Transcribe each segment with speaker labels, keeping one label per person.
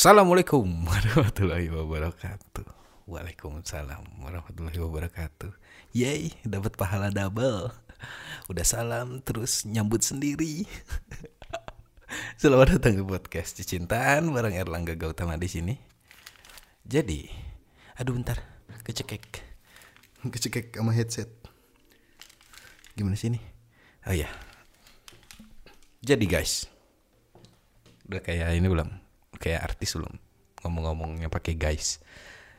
Speaker 1: Assalamualaikum warahmatullahi wabarakatuh. Waalaikumsalam warahmatullahi wabarakatuh. Yeay, dapat pahala double. Udah salam terus nyambut sendiri. Selamat datang di podcast Cicintaan bareng Erlangga Gautama di sini. Jadi, aduh bentar, kecekek. Kecekek sama headset. Gimana sih ini? Oh ya. Jadi guys, udah kayak ini belum? Kayak artis belum? Ngomong-ngomongnya pakai guys.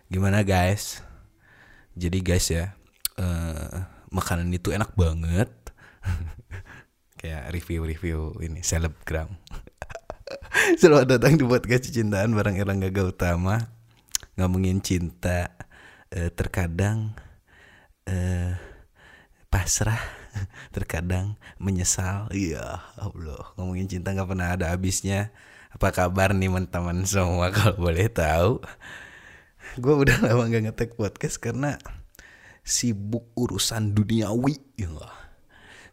Speaker 1: Gimana guys? Jadi guys ya, eh, makanan itu enak banget. kayak review-review ini selebgram. Selamat datang di podcast cintaan bareng Erlangga Gautama. Ngomongin cinta eh, terkadang eh pasrah, terkadang menyesal. Iya, Allah, ngomongin cinta nggak pernah ada habisnya. Apa kabar nih teman-teman semua kalau boleh tahu? Gue udah lama gak ngetek podcast karena sibuk urusan duniawi. Ya.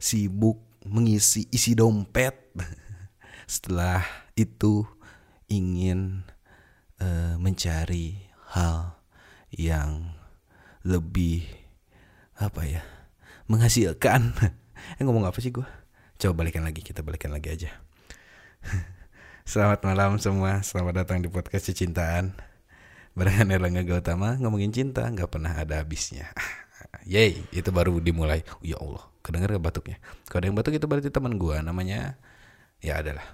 Speaker 1: Sibuk mengisi isi dompet. Setelah itu ingin eh, mencari hal yang lebih apa ya menghasilkan. eh ngomong apa sih gue? Coba balikan lagi kita balikan lagi aja. Selamat malam semua, selamat datang di podcast Cintaan Barengan Erlangga Gautama ngomongin cinta nggak pernah ada habisnya. Yeay, itu baru dimulai. Ya Allah, kedenger gak batuknya? Kalau ada yang batuk itu berarti teman gue namanya Ya adalah.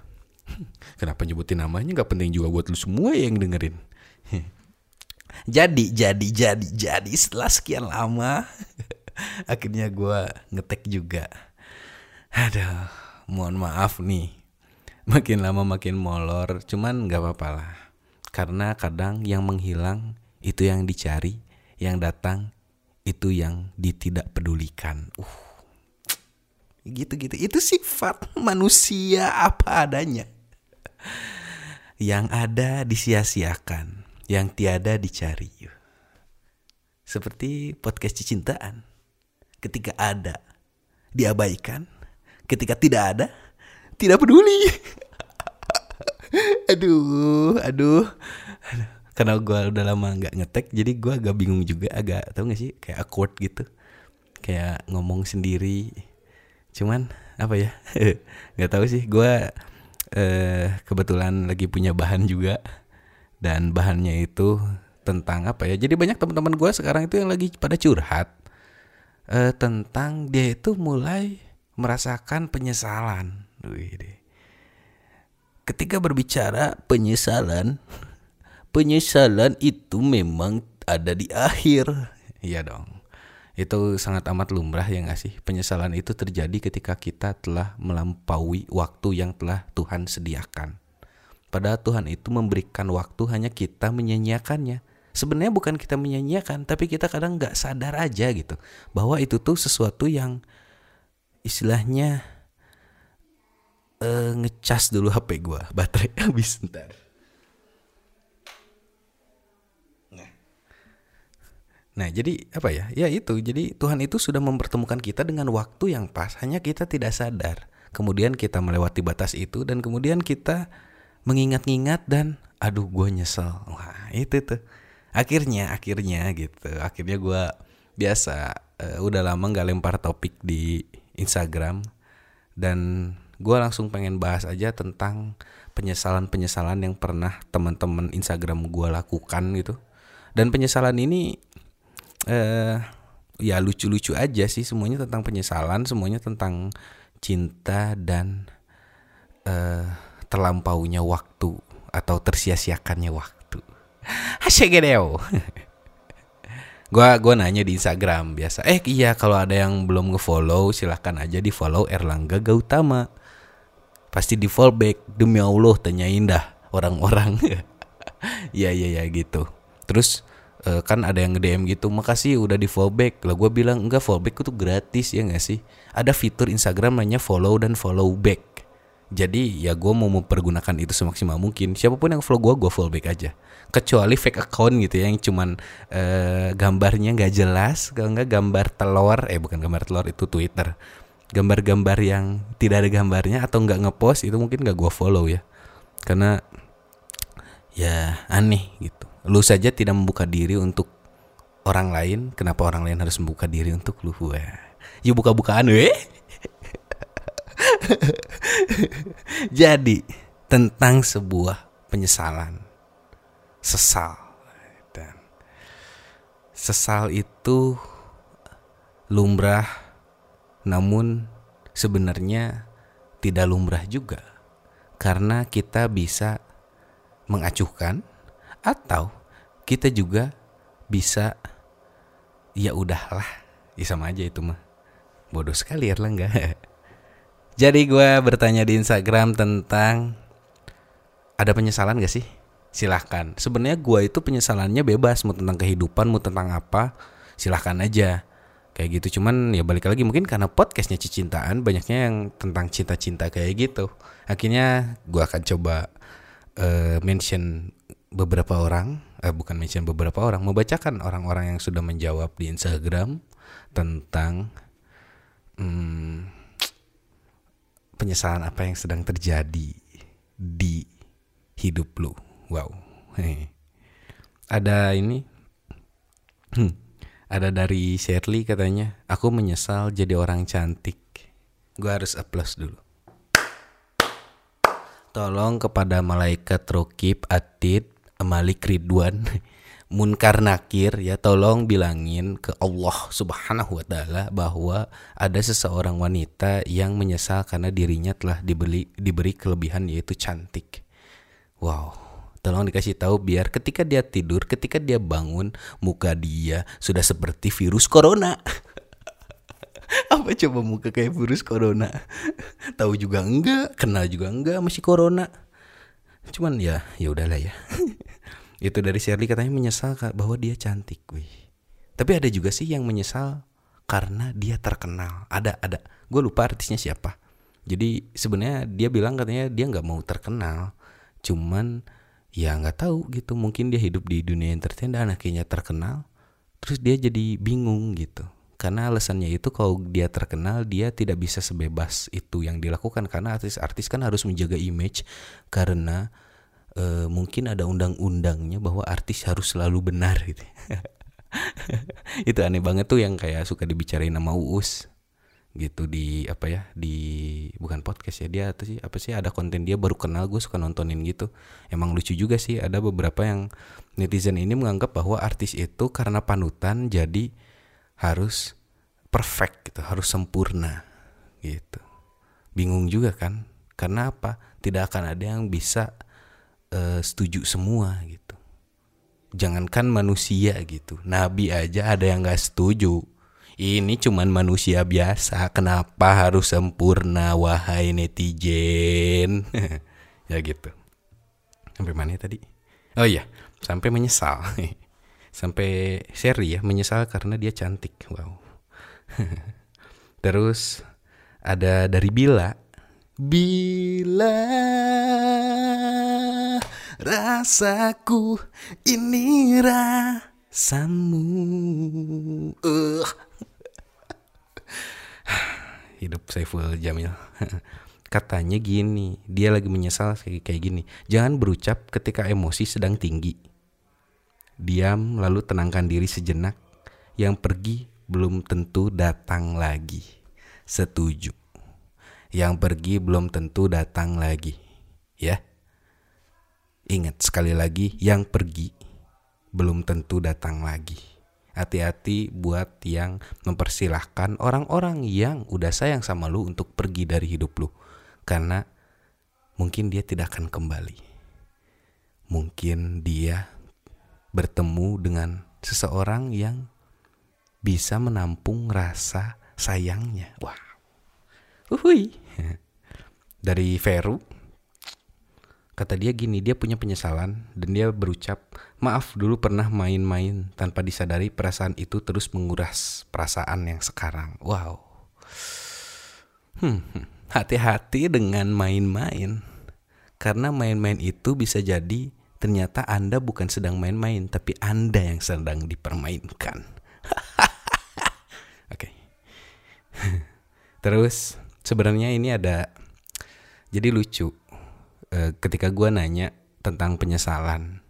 Speaker 1: Kenapa nyebutin namanya? Nggak penting juga buat lu semua yang dengerin. Jadi, jadi, jadi, jadi setelah sekian lama Akhirnya gue ngetek juga. Aduh, mohon maaf nih makin lama makin molor cuman nggak apa-apa lah. Karena kadang yang menghilang itu yang dicari yang datang itu yang ditidak pedulikan uh. Gitu-gitu. Itu sifat manusia apa adanya. Yang ada disia-siakan yang tiada dicari. Seperti podcast cintaan ketika ada diabaikan. Ketika tidak ada tidak peduli. aduh, aduh, Karena gue udah lama nggak ngetek, jadi gue agak bingung juga, agak tau gak sih, kayak awkward gitu, kayak ngomong sendiri. Cuman apa ya, nggak tahu sih. Gue eh, kebetulan lagi punya bahan juga, dan bahannya itu tentang apa ya? Jadi banyak teman-teman gue sekarang itu yang lagi pada curhat eh, tentang dia itu mulai merasakan penyesalan Ketika berbicara penyesalan, penyesalan itu memang ada di akhir. Iya dong. Itu sangat amat lumrah ya nggak sih? Penyesalan itu terjadi ketika kita telah melampaui waktu yang telah Tuhan sediakan. Padahal Tuhan itu memberikan waktu hanya kita menyanyiakannya. Sebenarnya bukan kita menyanyiakan, tapi kita kadang nggak sadar aja gitu bahwa itu tuh sesuatu yang istilahnya uh, ngecas dulu HP gue baterai habis ntar. Nah. Nah jadi apa ya? Ya itu jadi Tuhan itu sudah mempertemukan kita dengan waktu yang pas hanya kita tidak sadar. Kemudian kita melewati batas itu dan kemudian kita mengingat-ingat dan aduh gue nyesel. Wah itu tuh. Akhirnya akhirnya gitu. Akhirnya gue biasa uh, udah lama nggak lempar topik di Instagram dan gue langsung pengen bahas aja tentang penyesalan-penyesalan yang pernah teman-teman Instagram gue lakukan gitu. Dan penyesalan ini eh ya lucu-lucu aja sih semuanya tentang penyesalan, semuanya tentang cinta dan eh terlampaunya waktu atau tersia-siakannya waktu. Hasyegedeo. gua gua nanya di Instagram biasa. Eh iya kalau ada yang belum ngefollow silahkan aja di follow Erlangga Gautama pasti di fallback demi Allah tanyain dah orang-orang. Ya ya ya gitu. Terus uh, kan ada yang nge-DM gitu makasih udah di fallback lah gue bilang enggak fallback itu gratis ya gak sih? Ada fitur Instagram namanya follow dan follow back. Jadi ya gue mau mempergunakan itu semaksimal mungkin. Siapa pun yang follow gue gue follow back aja. Kecuali fake account gitu ya yang cuman uh, gambarnya nggak jelas kalau nggak gambar telur eh bukan gambar telur itu Twitter gambar-gambar yang tidak ada gambarnya atau nggak ngepost itu mungkin nggak gue follow ya karena ya aneh gitu. Lu saja tidak membuka diri untuk orang lain, kenapa orang lain harus membuka diri untuk lu? Wah. Ya buka-bukaan weh. Jadi tentang sebuah penyesalan, sesal dan sesal itu lumrah, namun sebenarnya tidak lumrah juga. Karena kita bisa mengacuhkan atau kita juga bisa ya udahlah. Ya sama aja itu mah. Bodoh sekali Erlangga jadi gue bertanya di Instagram tentang ada penyesalan gak sih? Silahkan. Sebenarnya gue itu penyesalannya bebas mau tentang kehidupan mau tentang apa silahkan aja kayak gitu cuman ya balik lagi mungkin karena podcastnya cicintaan banyaknya yang tentang cinta-cinta kayak gitu akhirnya gue akan coba uh, mention beberapa orang uh, bukan mention beberapa orang membacakan orang-orang yang sudah menjawab di Instagram tentang hmm, penyesalan apa yang sedang terjadi di hidup lu wow hey. ada ini hmm ada dari Shirley katanya, aku menyesal jadi orang cantik. Gue harus applause dulu. Tolong kepada malaikat Rokib, Atid, Malik Ridwan, Munkar Nakir ya tolong bilangin ke Allah Subhanahu wa taala bahwa ada seseorang wanita yang menyesal karena dirinya telah dibeli diberi kelebihan yaitu cantik. Wow, Tolong dikasih tahu biar ketika dia tidur, ketika dia bangun, muka dia sudah seperti virus corona. Apa coba muka kayak virus corona? tahu juga enggak, kenal juga enggak masih corona. Cuman ya, ya udahlah ya. Itu dari Shirley katanya menyesal bahwa dia cantik, wih. Tapi ada juga sih yang menyesal karena dia terkenal. Ada, ada. Gue lupa artisnya siapa. Jadi sebenarnya dia bilang katanya dia nggak mau terkenal, cuman ya nggak tahu gitu. Mungkin dia hidup di dunia entertain dan akhirnya terkenal terus dia jadi bingung gitu. Karena alasannya itu kalau dia terkenal dia tidak bisa sebebas itu yang dilakukan. Karena artis-artis kan harus menjaga image karena e, mungkin ada undang-undangnya bahwa artis harus selalu benar gitu. Itu aneh banget tuh yang kayak suka dibicarain nama Uus gitu di apa ya di bukan podcast ya dia atau sih apa sih ada konten dia baru kenal gue suka nontonin gitu. Emang lucu juga sih ada beberapa yang netizen ini menganggap bahwa artis itu karena panutan jadi harus perfect gitu harus sempurna gitu. Bingung juga kan karena apa? Tidak akan ada yang bisa uh, setuju semua gitu. Jangankan manusia gitu nabi aja ada yang nggak setuju ini cuman manusia biasa, kenapa harus sempurna wahai netizen? ya gitu. Sampai mana tadi? Oh iya, sampai menyesal. sampai seri ya, menyesal karena dia cantik. Wow. Terus ada dari Bila. Bila rasaku ini rasamu. Uh hidup Saiful Jamil. Katanya gini dia lagi menyesal kayak gini. Jangan berucap ketika emosi sedang tinggi. Diam lalu tenangkan diri sejenak. Yang pergi belum tentu datang lagi. Setuju. Yang pergi belum tentu datang lagi. Ya. Ingat sekali lagi yang pergi belum tentu datang lagi Hati-hati buat yang mempersilahkan orang-orang yang udah sayang sama lu untuk pergi dari hidup lu. Karena mungkin dia tidak akan kembali. Mungkin dia bertemu dengan seseorang yang bisa menampung rasa sayangnya. Wah. Uhui. Dari Veru Kata dia gini, dia punya penyesalan dan dia berucap, maaf dulu pernah main-main tanpa disadari perasaan itu terus menguras perasaan yang sekarang. Wow. Hmm, hati-hati dengan main-main. Karena main-main itu bisa jadi ternyata Anda bukan sedang main-main, tapi Anda yang sedang dipermainkan. Oke. Terus sebenarnya ini ada jadi lucu Eh, ketika gue nanya tentang penyesalan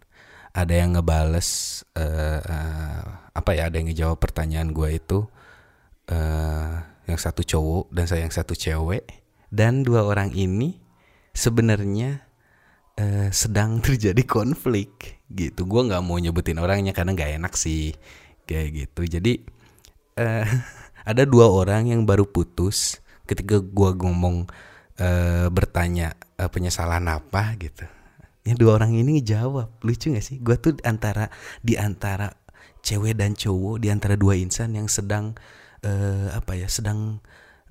Speaker 1: ada yang ngebales uh, uh, apa ya ada yang ngejawab pertanyaan gue itu uh, yang satu cowok dan saya yang satu cewek. Dan dua orang ini sebenarnya uh, sedang terjadi konflik gitu. Gue nggak mau nyebutin orangnya karena nggak enak sih kayak gitu. Jadi uh, ada dua orang yang baru putus ketika gue ngomong uh, bertanya uh, penyesalan apa gitu ya dua orang ini ngejawab. Lucu gak sih? Gue tuh antara di antara cewek dan cowok di antara dua insan yang sedang uh, apa ya sedang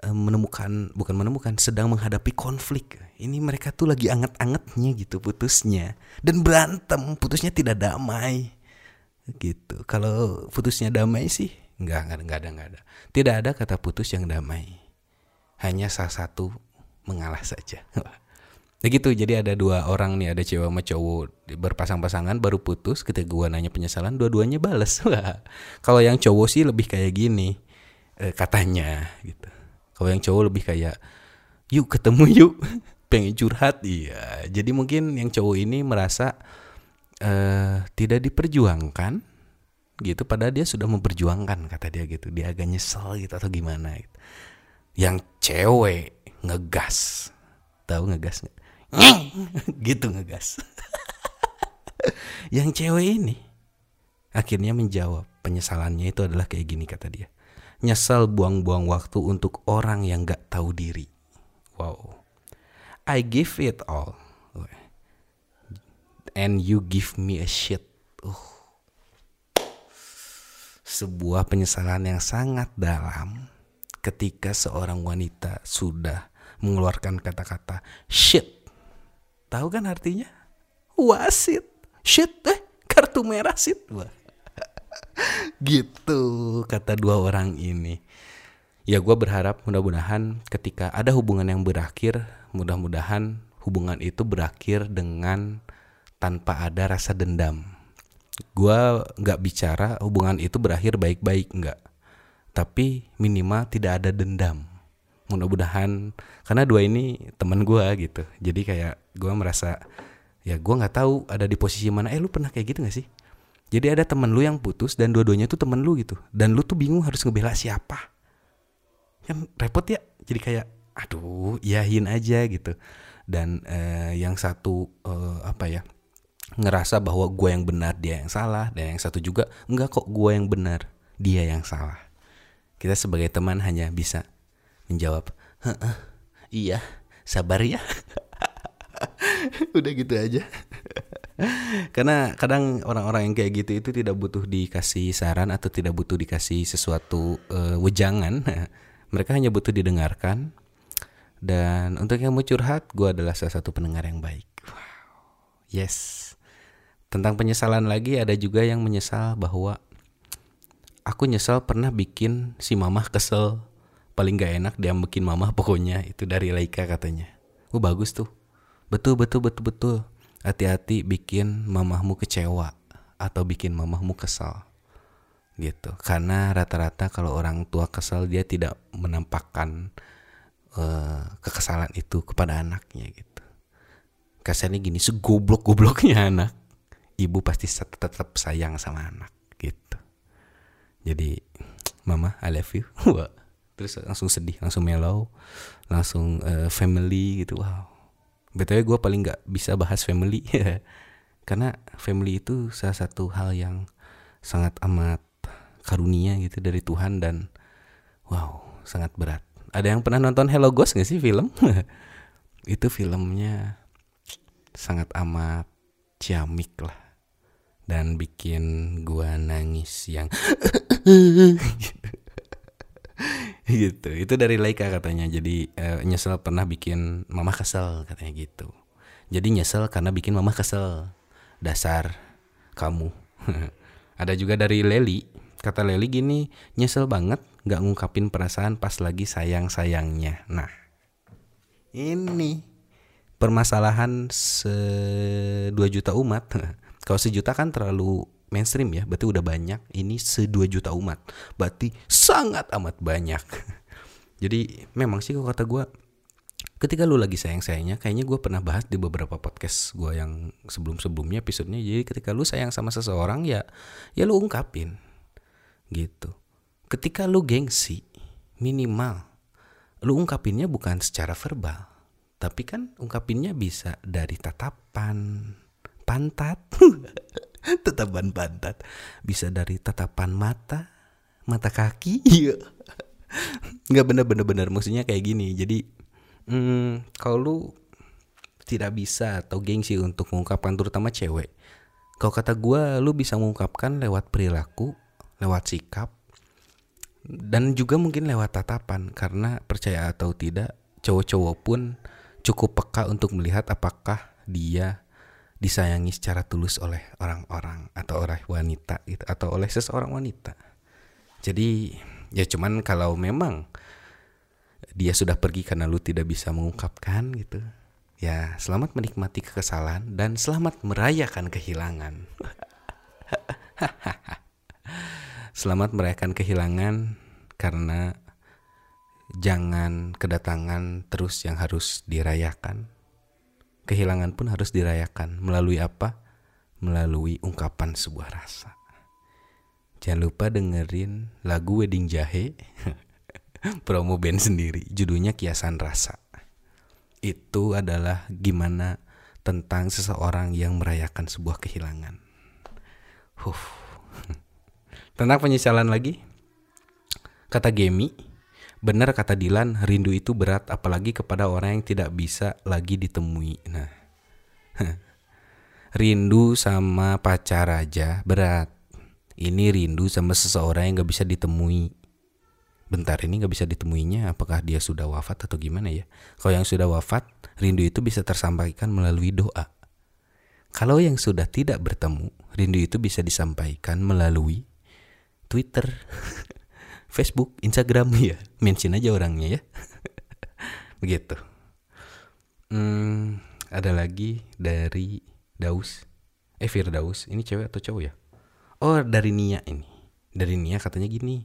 Speaker 1: uh, menemukan bukan menemukan sedang menghadapi konflik. Ini mereka tuh lagi anget-angetnya gitu putusnya. Dan berantem putusnya tidak damai. Gitu. Kalau putusnya damai sih nggak nggak nggak ada nggak ada. Tidak ada kata putus yang damai. Hanya salah satu mengalah saja Ya gitu, jadi ada dua orang nih, ada cewek sama cowok berpasang-pasangan baru putus ketika gua nanya penyesalan, dua-duanya bales. Kalau yang cowok sih lebih kayak gini, eh, katanya gitu. Kalau yang cowok lebih kayak, yuk ketemu yuk, pengen curhat, iya. Jadi mungkin yang cowok ini merasa eh, tidak diperjuangkan, gitu. Padahal dia sudah memperjuangkan, kata dia gitu. Dia agak nyesel gitu atau gimana. Gitu. Yang cewek ngegas, tahu ngegas nggak? gitu ngegas. yang cewek ini akhirnya menjawab penyesalannya itu adalah kayak gini kata dia. Nyesal buang-buang waktu untuk orang yang gak tahu diri. Wow. I give it all. And you give me a shit. Uh. Sebuah penyesalan yang sangat dalam ketika seorang wanita sudah mengeluarkan kata-kata shit Tahu kan artinya? Wasit. Shit eh kartu merah sit. Wah. gitu kata dua orang ini. Ya gue berharap mudah-mudahan ketika ada hubungan yang berakhir, mudah-mudahan hubungan itu berakhir dengan tanpa ada rasa dendam. Gue nggak bicara hubungan itu berakhir baik-baik nggak, tapi minimal tidak ada dendam mudah-mudahan karena dua ini teman gue gitu. Jadi kayak gue merasa ya gue nggak tahu ada di posisi mana. Eh lu pernah kayak gitu gak sih? Jadi ada temen lu yang putus dan dua-duanya tuh temen lu gitu. Dan lu tuh bingung harus ngebela siapa. Kan repot ya. Jadi kayak aduh yahin aja gitu. Dan eh, yang satu eh, apa ya ngerasa bahwa gue yang benar dia yang salah. Dan yang satu juga enggak kok gue yang benar dia yang salah. Kita sebagai teman hanya bisa menjawab, iya, sabar ya. Udah gitu aja. Karena kadang orang-orang yang kayak gitu itu tidak butuh dikasih saran atau tidak butuh dikasih sesuatu uh, wejangan. Mereka hanya butuh didengarkan. Dan untuk yang mau curhat, gue adalah salah satu pendengar yang baik. Yes. Tentang penyesalan lagi ada juga yang menyesal bahwa aku nyesal pernah bikin si mamah kesel paling gak enak dia bikin mama pokoknya. Itu dari Laika katanya. Oh bagus tuh. Betul betul betul betul. Hati-hati bikin mamahmu kecewa atau bikin mamahmu kesal. Gitu. Karena rata-rata kalau orang tua kesal dia tidak menampakkan uh, kekesalan itu kepada anaknya gitu. Kasarnya gini segoblok-gobloknya anak ibu pasti tetap sayang sama anak gitu. Jadi mama I love you terus langsung sedih langsung mellow langsung uh, family gitu. Wow. Btw gue paling nggak bisa bahas family. Karena family itu salah satu hal yang sangat amat karunia gitu dari Tuhan dan wow sangat berat. Ada yang pernah nonton Hello Ghost gak sih film? Itu filmnya sangat amat ciamik lah dan bikin gua nangis yang gitu. Itu dari Laika katanya. Jadi uh, nyesel pernah bikin mama kesel katanya gitu. Jadi nyesel karena bikin mama kesel. Dasar kamu. Ada juga dari Leli. Kata Leli gini nyesel banget nggak ngungkapin perasaan pas lagi sayang sayangnya nah ini permasalahan se 2 juta umat. Kalau sejuta kan terlalu mainstream ya, berarti udah banyak. Ini se-2 juta umat, berarti sangat amat banyak. Jadi memang sih kalau kata gue, ketika lu lagi sayang-sayangnya kayaknya gue pernah bahas di beberapa podcast gue yang sebelum-sebelumnya episodenya. Jadi ketika lu sayang sama seseorang ya ya lu ungkapin. Gitu. Ketika lu gengsi minimal lu ungkapinnya bukan secara verbal tapi kan ungkapinnya bisa dari tatapan pantat tatapan pantat. Bisa dari tatapan mata mata kaki iya. Nggak bener-bener bener maksudnya kayak gini. Jadi hmm, kalau lu tidak bisa atau gengsi untuk mengungkapkan terutama cewek kalau kata gue lu bisa mengungkapkan lewat perilaku lewat sikap dan juga mungkin lewat tatapan. Karena percaya atau tidak cowok-cowok pun cukup peka untuk melihat apakah dia disayangi secara tulus oleh orang-orang atau oleh wanita gitu atau oleh seseorang wanita. Jadi ya cuman kalau memang dia sudah pergi karena lu tidak bisa mengungkapkan gitu ya selamat menikmati kekesalan dan selamat merayakan kehilangan selamat merayakan kehilangan karena jangan kedatangan terus yang harus dirayakan kehilangan pun harus dirayakan. Melalui apa? Melalui ungkapan sebuah rasa. Jangan lupa dengerin lagu wedding jahe. Promo band sendiri. Judulnya kiasan rasa. Itu adalah gimana tentang seseorang yang merayakan sebuah kehilangan. Huh. tentang penyesalan lagi. Kata Gemi benar kata Dilan rindu itu berat apalagi kepada orang yang tidak bisa lagi ditemui. Nah rindu sama pacar aja berat. Ini rindu sama seseorang yang gak bisa ditemui. Bentar ini nggak bisa ditemuinya? Apakah dia sudah wafat atau gimana ya? Kalau yang sudah wafat rindu itu bisa tersampaikan melalui doa. Kalau yang sudah tidak bertemu rindu itu bisa disampaikan melalui Twitter Facebook Instagram ya mention aja orangnya ya. Begitu. Hmm, ada lagi dari Daus. Eh Firdaus ini cewek atau cowok ya? Oh dari Nia ini. Dari Nia katanya gini.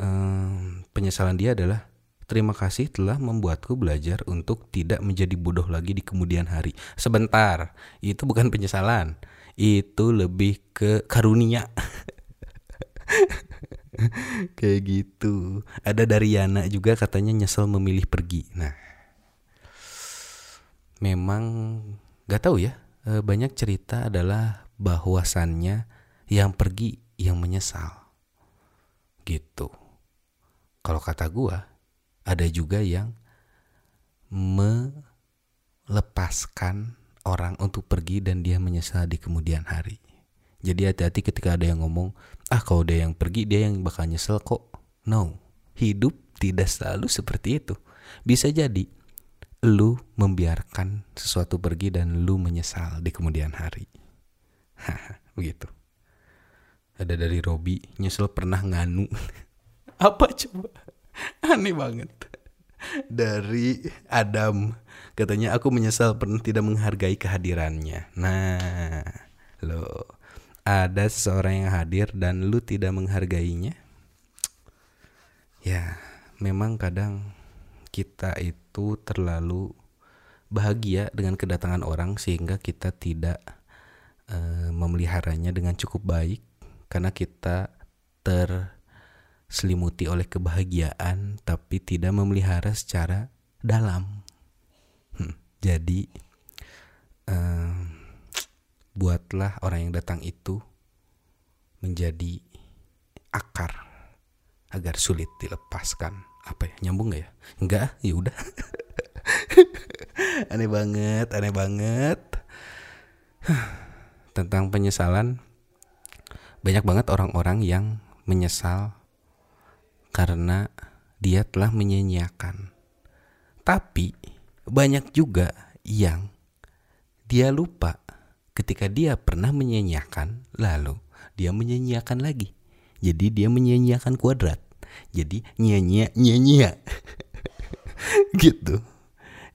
Speaker 1: Um, penyesalan dia adalah terima kasih telah membuatku belajar untuk tidak menjadi bodoh lagi di kemudian hari. Sebentar, itu bukan penyesalan, itu lebih ke karunia. Kayak gitu. Ada dari Yana juga katanya nyesel memilih pergi. Nah, memang gak tahu ya. Eh, banyak cerita adalah bahwasannya yang pergi yang menyesal. Gitu. Kalau kata gua, ada juga yang melepaskan orang untuk pergi dan dia menyesal di kemudian hari. Jadi hati-hati ketika ada yang ngomong, ah kalau dia yang pergi dia yang bakal nyesel kok. No, hidup tidak selalu seperti itu. Bisa jadi lu membiarkan sesuatu pergi dan lu menyesal di kemudian hari. Begitu. Ada dari Robi, nyesel pernah nganu. Apa coba? Aneh banget. Dari Adam, katanya aku menyesal pernah tidak menghargai kehadirannya. Nah, lo ada seseorang yang hadir dan lu tidak menghargainya? Ya, memang kadang kita itu terlalu bahagia dengan kedatangan orang sehingga kita tidak uh, memeliharanya dengan cukup baik karena kita ter selimuti oleh kebahagiaan tapi tidak memelihara secara dalam. Hmm, jadi um, buatlah orang yang datang itu menjadi akar agar sulit dilepaskan. Apa ya? Nyambung gak ya? Enggak, ya udah. aneh banget, aneh banget. Tentang penyesalan banyak banget orang-orang yang menyesal karena dia telah menyanyiakan. Tapi banyak juga yang dia lupa ketika dia pernah menyanyiakan lalu dia menyanyiakan lagi. Jadi dia menyanyiakan kuadrat. Jadi nyanyi nyanyi gitu.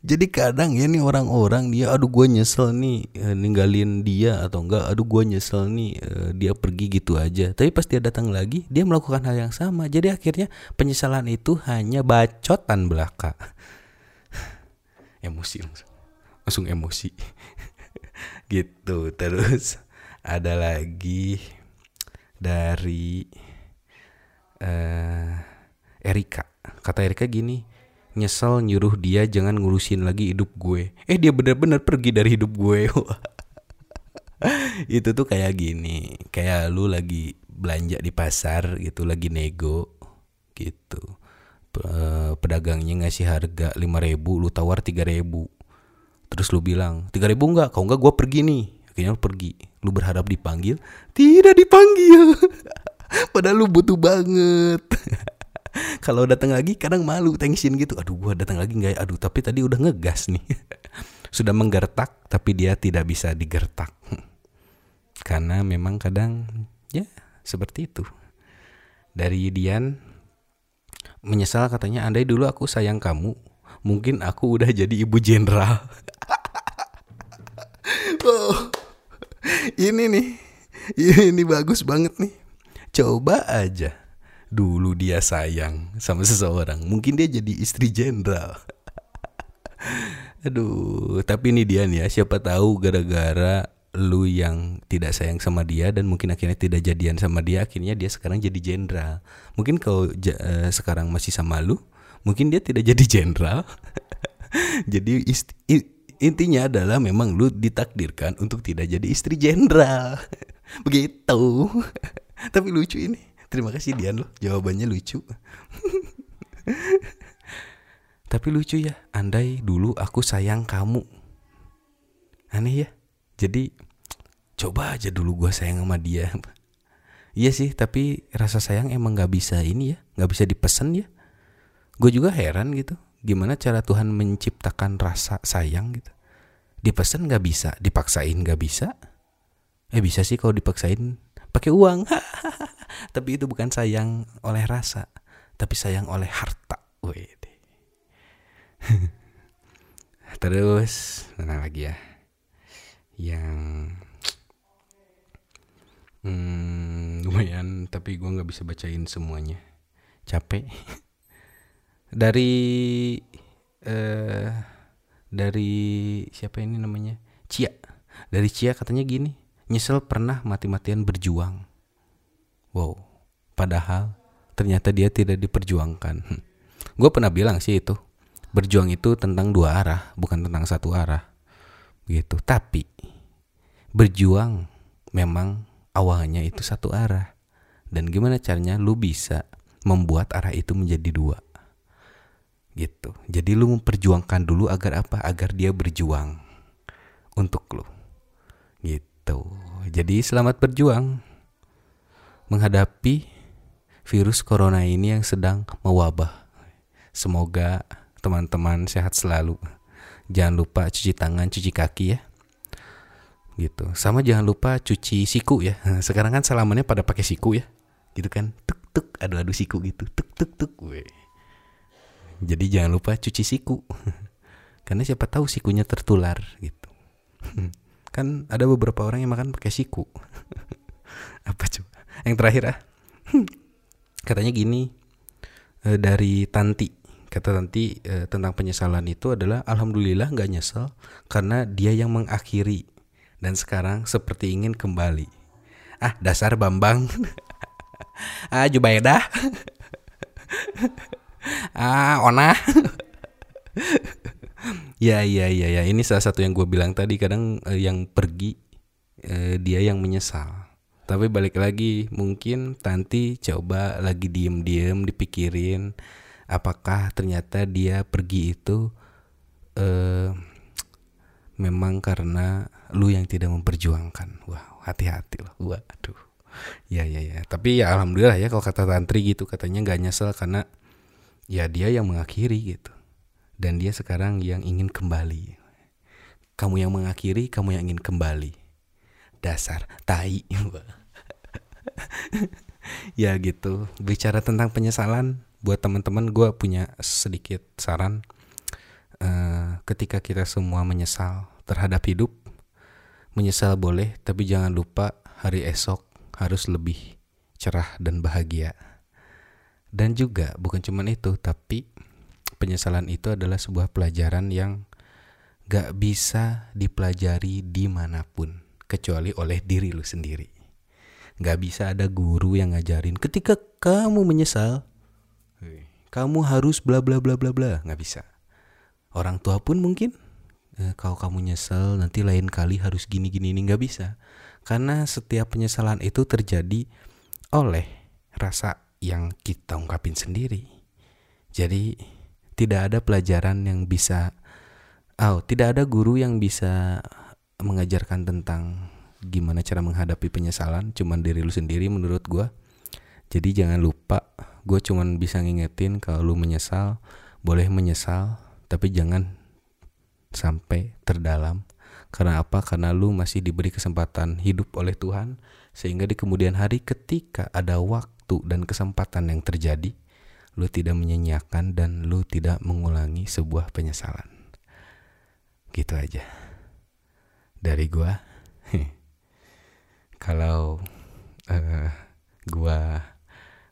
Speaker 1: Jadi kadang ya nih orang-orang dia aduh gue nyesel nih eh, ninggalin dia atau enggak. Aduh gue nyesel nih eh, dia pergi gitu aja. Tapi pas dia datang lagi dia melakukan hal yang sama. Jadi akhirnya penyesalan itu hanya bacotan belaka. Emosi langsung. Langsung emosi gitu terus ada lagi dari uh, Erika. Kata Erika gini nyesel nyuruh dia jangan ngurusin lagi hidup gue. Eh dia benar-benar pergi dari hidup gue. Itu tuh kayak gini kayak lu lagi belanja di pasar gitu lagi nego gitu. Pedagangnya ngasih harga 5000 lu tawar 3000 terus lu bilang 3000 enggak kalau enggak gue pergi nih. Akhirnya lu pergi. Lu berharap dipanggil? Tidak dipanggil. Padahal lu butuh banget. Kalau datang lagi kadang malu tensin gitu. Aduh gua datang lagi nggak ya? Aduh tapi tadi udah ngegas nih. Sudah menggertak tapi dia tidak bisa digertak. Karena memang kadang ya seperti itu. Dari Dian menyesal katanya. Andai dulu aku sayang kamu mungkin aku udah jadi ibu jenderal oh, ini nih ini bagus banget nih. Coba aja. Dulu dia sayang sama seseorang mungkin dia jadi istri jenderal. Aduh tapi ini dia nih ya siapa tahu gara-gara lu yang tidak sayang sama dia dan mungkin akhirnya tidak jadian sama dia akhirnya dia sekarang jadi jenderal. Mungkin kalau uh, sekarang masih sama lu mungkin dia tidak jadi jenderal. Jadi intinya adalah memang lu ditakdirkan untuk tidak jadi istri jenderal begitu tapi lucu ini Terima kasih Dian loh, jawabannya lucu. Tapi lucu ya, andai dulu aku sayang kamu. Aneh ya. Jadi coba aja dulu gue sayang sama dia. Iya sih, tapi rasa sayang emang gak bisa ini ya, gak bisa dipesen ya. Gue juga heran gitu, gimana cara Tuhan menciptakan rasa sayang gitu. Dipesen gak bisa, dipaksain gak bisa. Eh bisa sih kalau dipaksain pakai uang. tapi itu bukan sayang oleh rasa, tapi sayang oleh harta. Wede. Terus mana lagi ya? Yang hmm, lumayan, tapi gue nggak bisa bacain semuanya. Capek. dari eh dari siapa ini namanya? Cia. Dari Cia katanya gini, nyesel pernah mati-matian berjuang Wow, padahal ternyata dia tidak diperjuangkan. Hmm. Gue pernah bilang sih itu, berjuang itu tentang dua arah, bukan tentang satu arah. Begitu. Tapi berjuang memang awalnya itu satu arah. Dan gimana caranya lu bisa membuat arah itu menjadi dua. Gitu. Jadi lu memperjuangkan dulu agar apa? Agar dia berjuang untuk lu. Gitu. Jadi selamat berjuang menghadapi virus corona ini yang sedang mewabah. Semoga teman-teman sehat selalu. Jangan lupa cuci tangan, cuci kaki ya. Gitu. Sama jangan lupa cuci siku ya. Sekarang kan salamannya pada pakai siku ya. Gitu kan. Tuk tuk adu-adu siku gitu. Tuk tuk tuk. Weh. Jadi jangan lupa cuci siku. Karena siapa tahu sikunya tertular gitu. kan ada beberapa orang yang makan pakai siku. Apa coba? yang terakhir ah katanya gini e, dari Tanti kata Tanti e, tentang penyesalan itu adalah alhamdulillah nggak nyesel karena dia yang mengakhiri dan sekarang seperti ingin kembali ah dasar Bambang ah Jubaida ah Ona ya ya ya ya ini salah satu yang gue bilang tadi kadang eh, yang pergi eh, dia yang menyesal tapi balik lagi mungkin Tanti coba lagi diem-diem dipikirin apakah ternyata dia pergi itu uh, memang karena lu yang tidak memperjuangkan. Wah, hati-hati loh. Waduh. Ya ya ya. Tapi ya alhamdulillah ya kalau kata Tantri gitu katanya nggak nyesel karena ya dia yang mengakhiri gitu. Dan dia sekarang yang ingin kembali. Kamu yang mengakhiri, kamu yang ingin kembali. Dasar tai. Ya gitu. Bicara tentang penyesalan buat teman-teman gue punya sedikit saran. Uh, ketika kita semua menyesal terhadap hidup menyesal boleh tapi jangan lupa hari esok harus lebih cerah dan bahagia dan juga bukan cuma itu tapi penyesalan itu adalah sebuah pelajaran yang gak bisa dipelajari di mana pun kecuali oleh diri lu sendiri. Gak bisa ada guru yang ngajarin ketika kamu menyesal, kamu harus bla bla bla bla bla. Gak bisa. Orang tua pun mungkin eh, kalau kamu nyesel nanti lain kali harus gini gini ini nggak bisa. Karena setiap penyesalan itu terjadi oleh rasa yang kita ungkapin sendiri. Jadi tidak ada pelajaran yang bisa oh, tidak ada guru yang bisa mengajarkan tentang gimana cara menghadapi penyesalan cuman diri lu sendiri menurut gua. Jadi jangan lupa gue cuman bisa ngingetin kalau lu menyesal boleh menyesal tapi jangan sampai terdalam karena apa karena lu masih diberi kesempatan hidup oleh Tuhan sehingga di kemudian hari ketika ada waktu dan kesempatan yang terjadi lu tidak menyanyiakan dan lu tidak mengulangi sebuah penyesalan. Gitu aja. Dari gua kalau uh, gua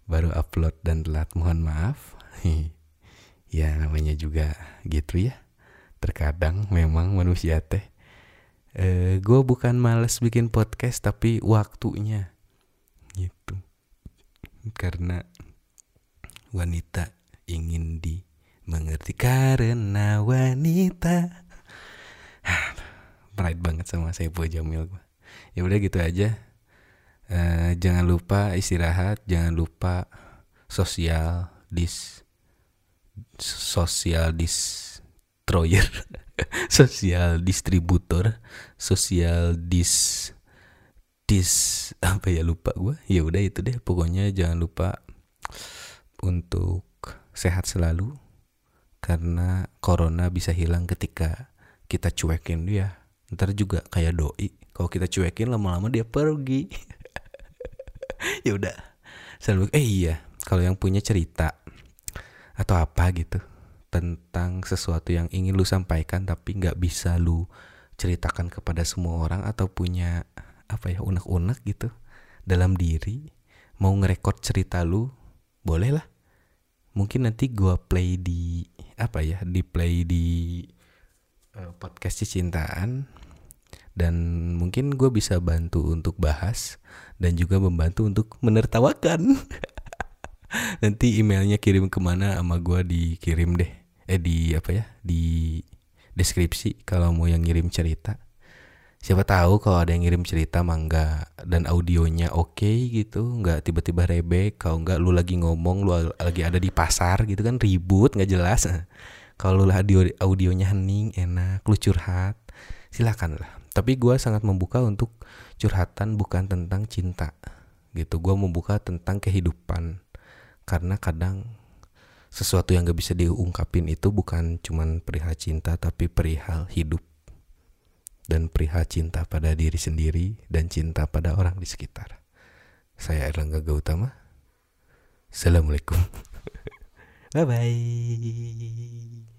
Speaker 1: baru upload dan telat mohon maaf. Ya namanya juga gitu ya. Terkadang memang manusia teh e, gue bukan males bikin podcast tapi waktunya. Gitu. Karena wanita ingin dimengerti. Karena wanita. Pride banget sama saya Jamil gue ya udah gitu aja. Eh, jangan lupa istirahat, jangan lupa sosial dis sosial destroyer, sosial distributor, sosial dis dis apa ya lupa gue. Ya udah itu deh pokoknya jangan lupa untuk sehat selalu karena corona bisa hilang ketika kita cuekin dia. Ntar juga kayak doi, kalau kita cuekin lama-lama dia pergi. ya udah selalu eh iya kalau yang punya cerita atau apa gitu tentang sesuatu yang ingin lu sampaikan tapi nggak bisa lu ceritakan kepada semua orang atau punya apa ya unek-unek gitu dalam diri mau ngerekord cerita lu boleh lah. Mungkin nanti gua play di apa ya di play di uh, podcast cintaan dan mungkin gue bisa bantu untuk bahas dan juga membantu untuk menertawakan. Nanti emailnya kirim ke mana sama gue dikirim deh eh di apa ya? Di deskripsi kalau mau yang ngirim cerita. Siapa tahu kalau ada yang ngirim cerita mangga dan audionya oke okay gitu nggak tiba-tiba rebek kalau nggak lu lagi ngomong lu lagi ada di pasar gitu kan ribut nggak jelas. Kalau lu audio audionya hening enak lu curhat silakan lah. Tapi gue sangat membuka untuk curhatan bukan tentang cinta gitu gue membuka tentang kehidupan. Karena kadang sesuatu yang gak bisa diungkapin itu bukan cuman perihal cinta tapi perihal hidup dan perihal cinta pada diri sendiri dan cinta pada orang di sekitar. Saya Erlangga Gautama. Assalamualaikum. Bye bye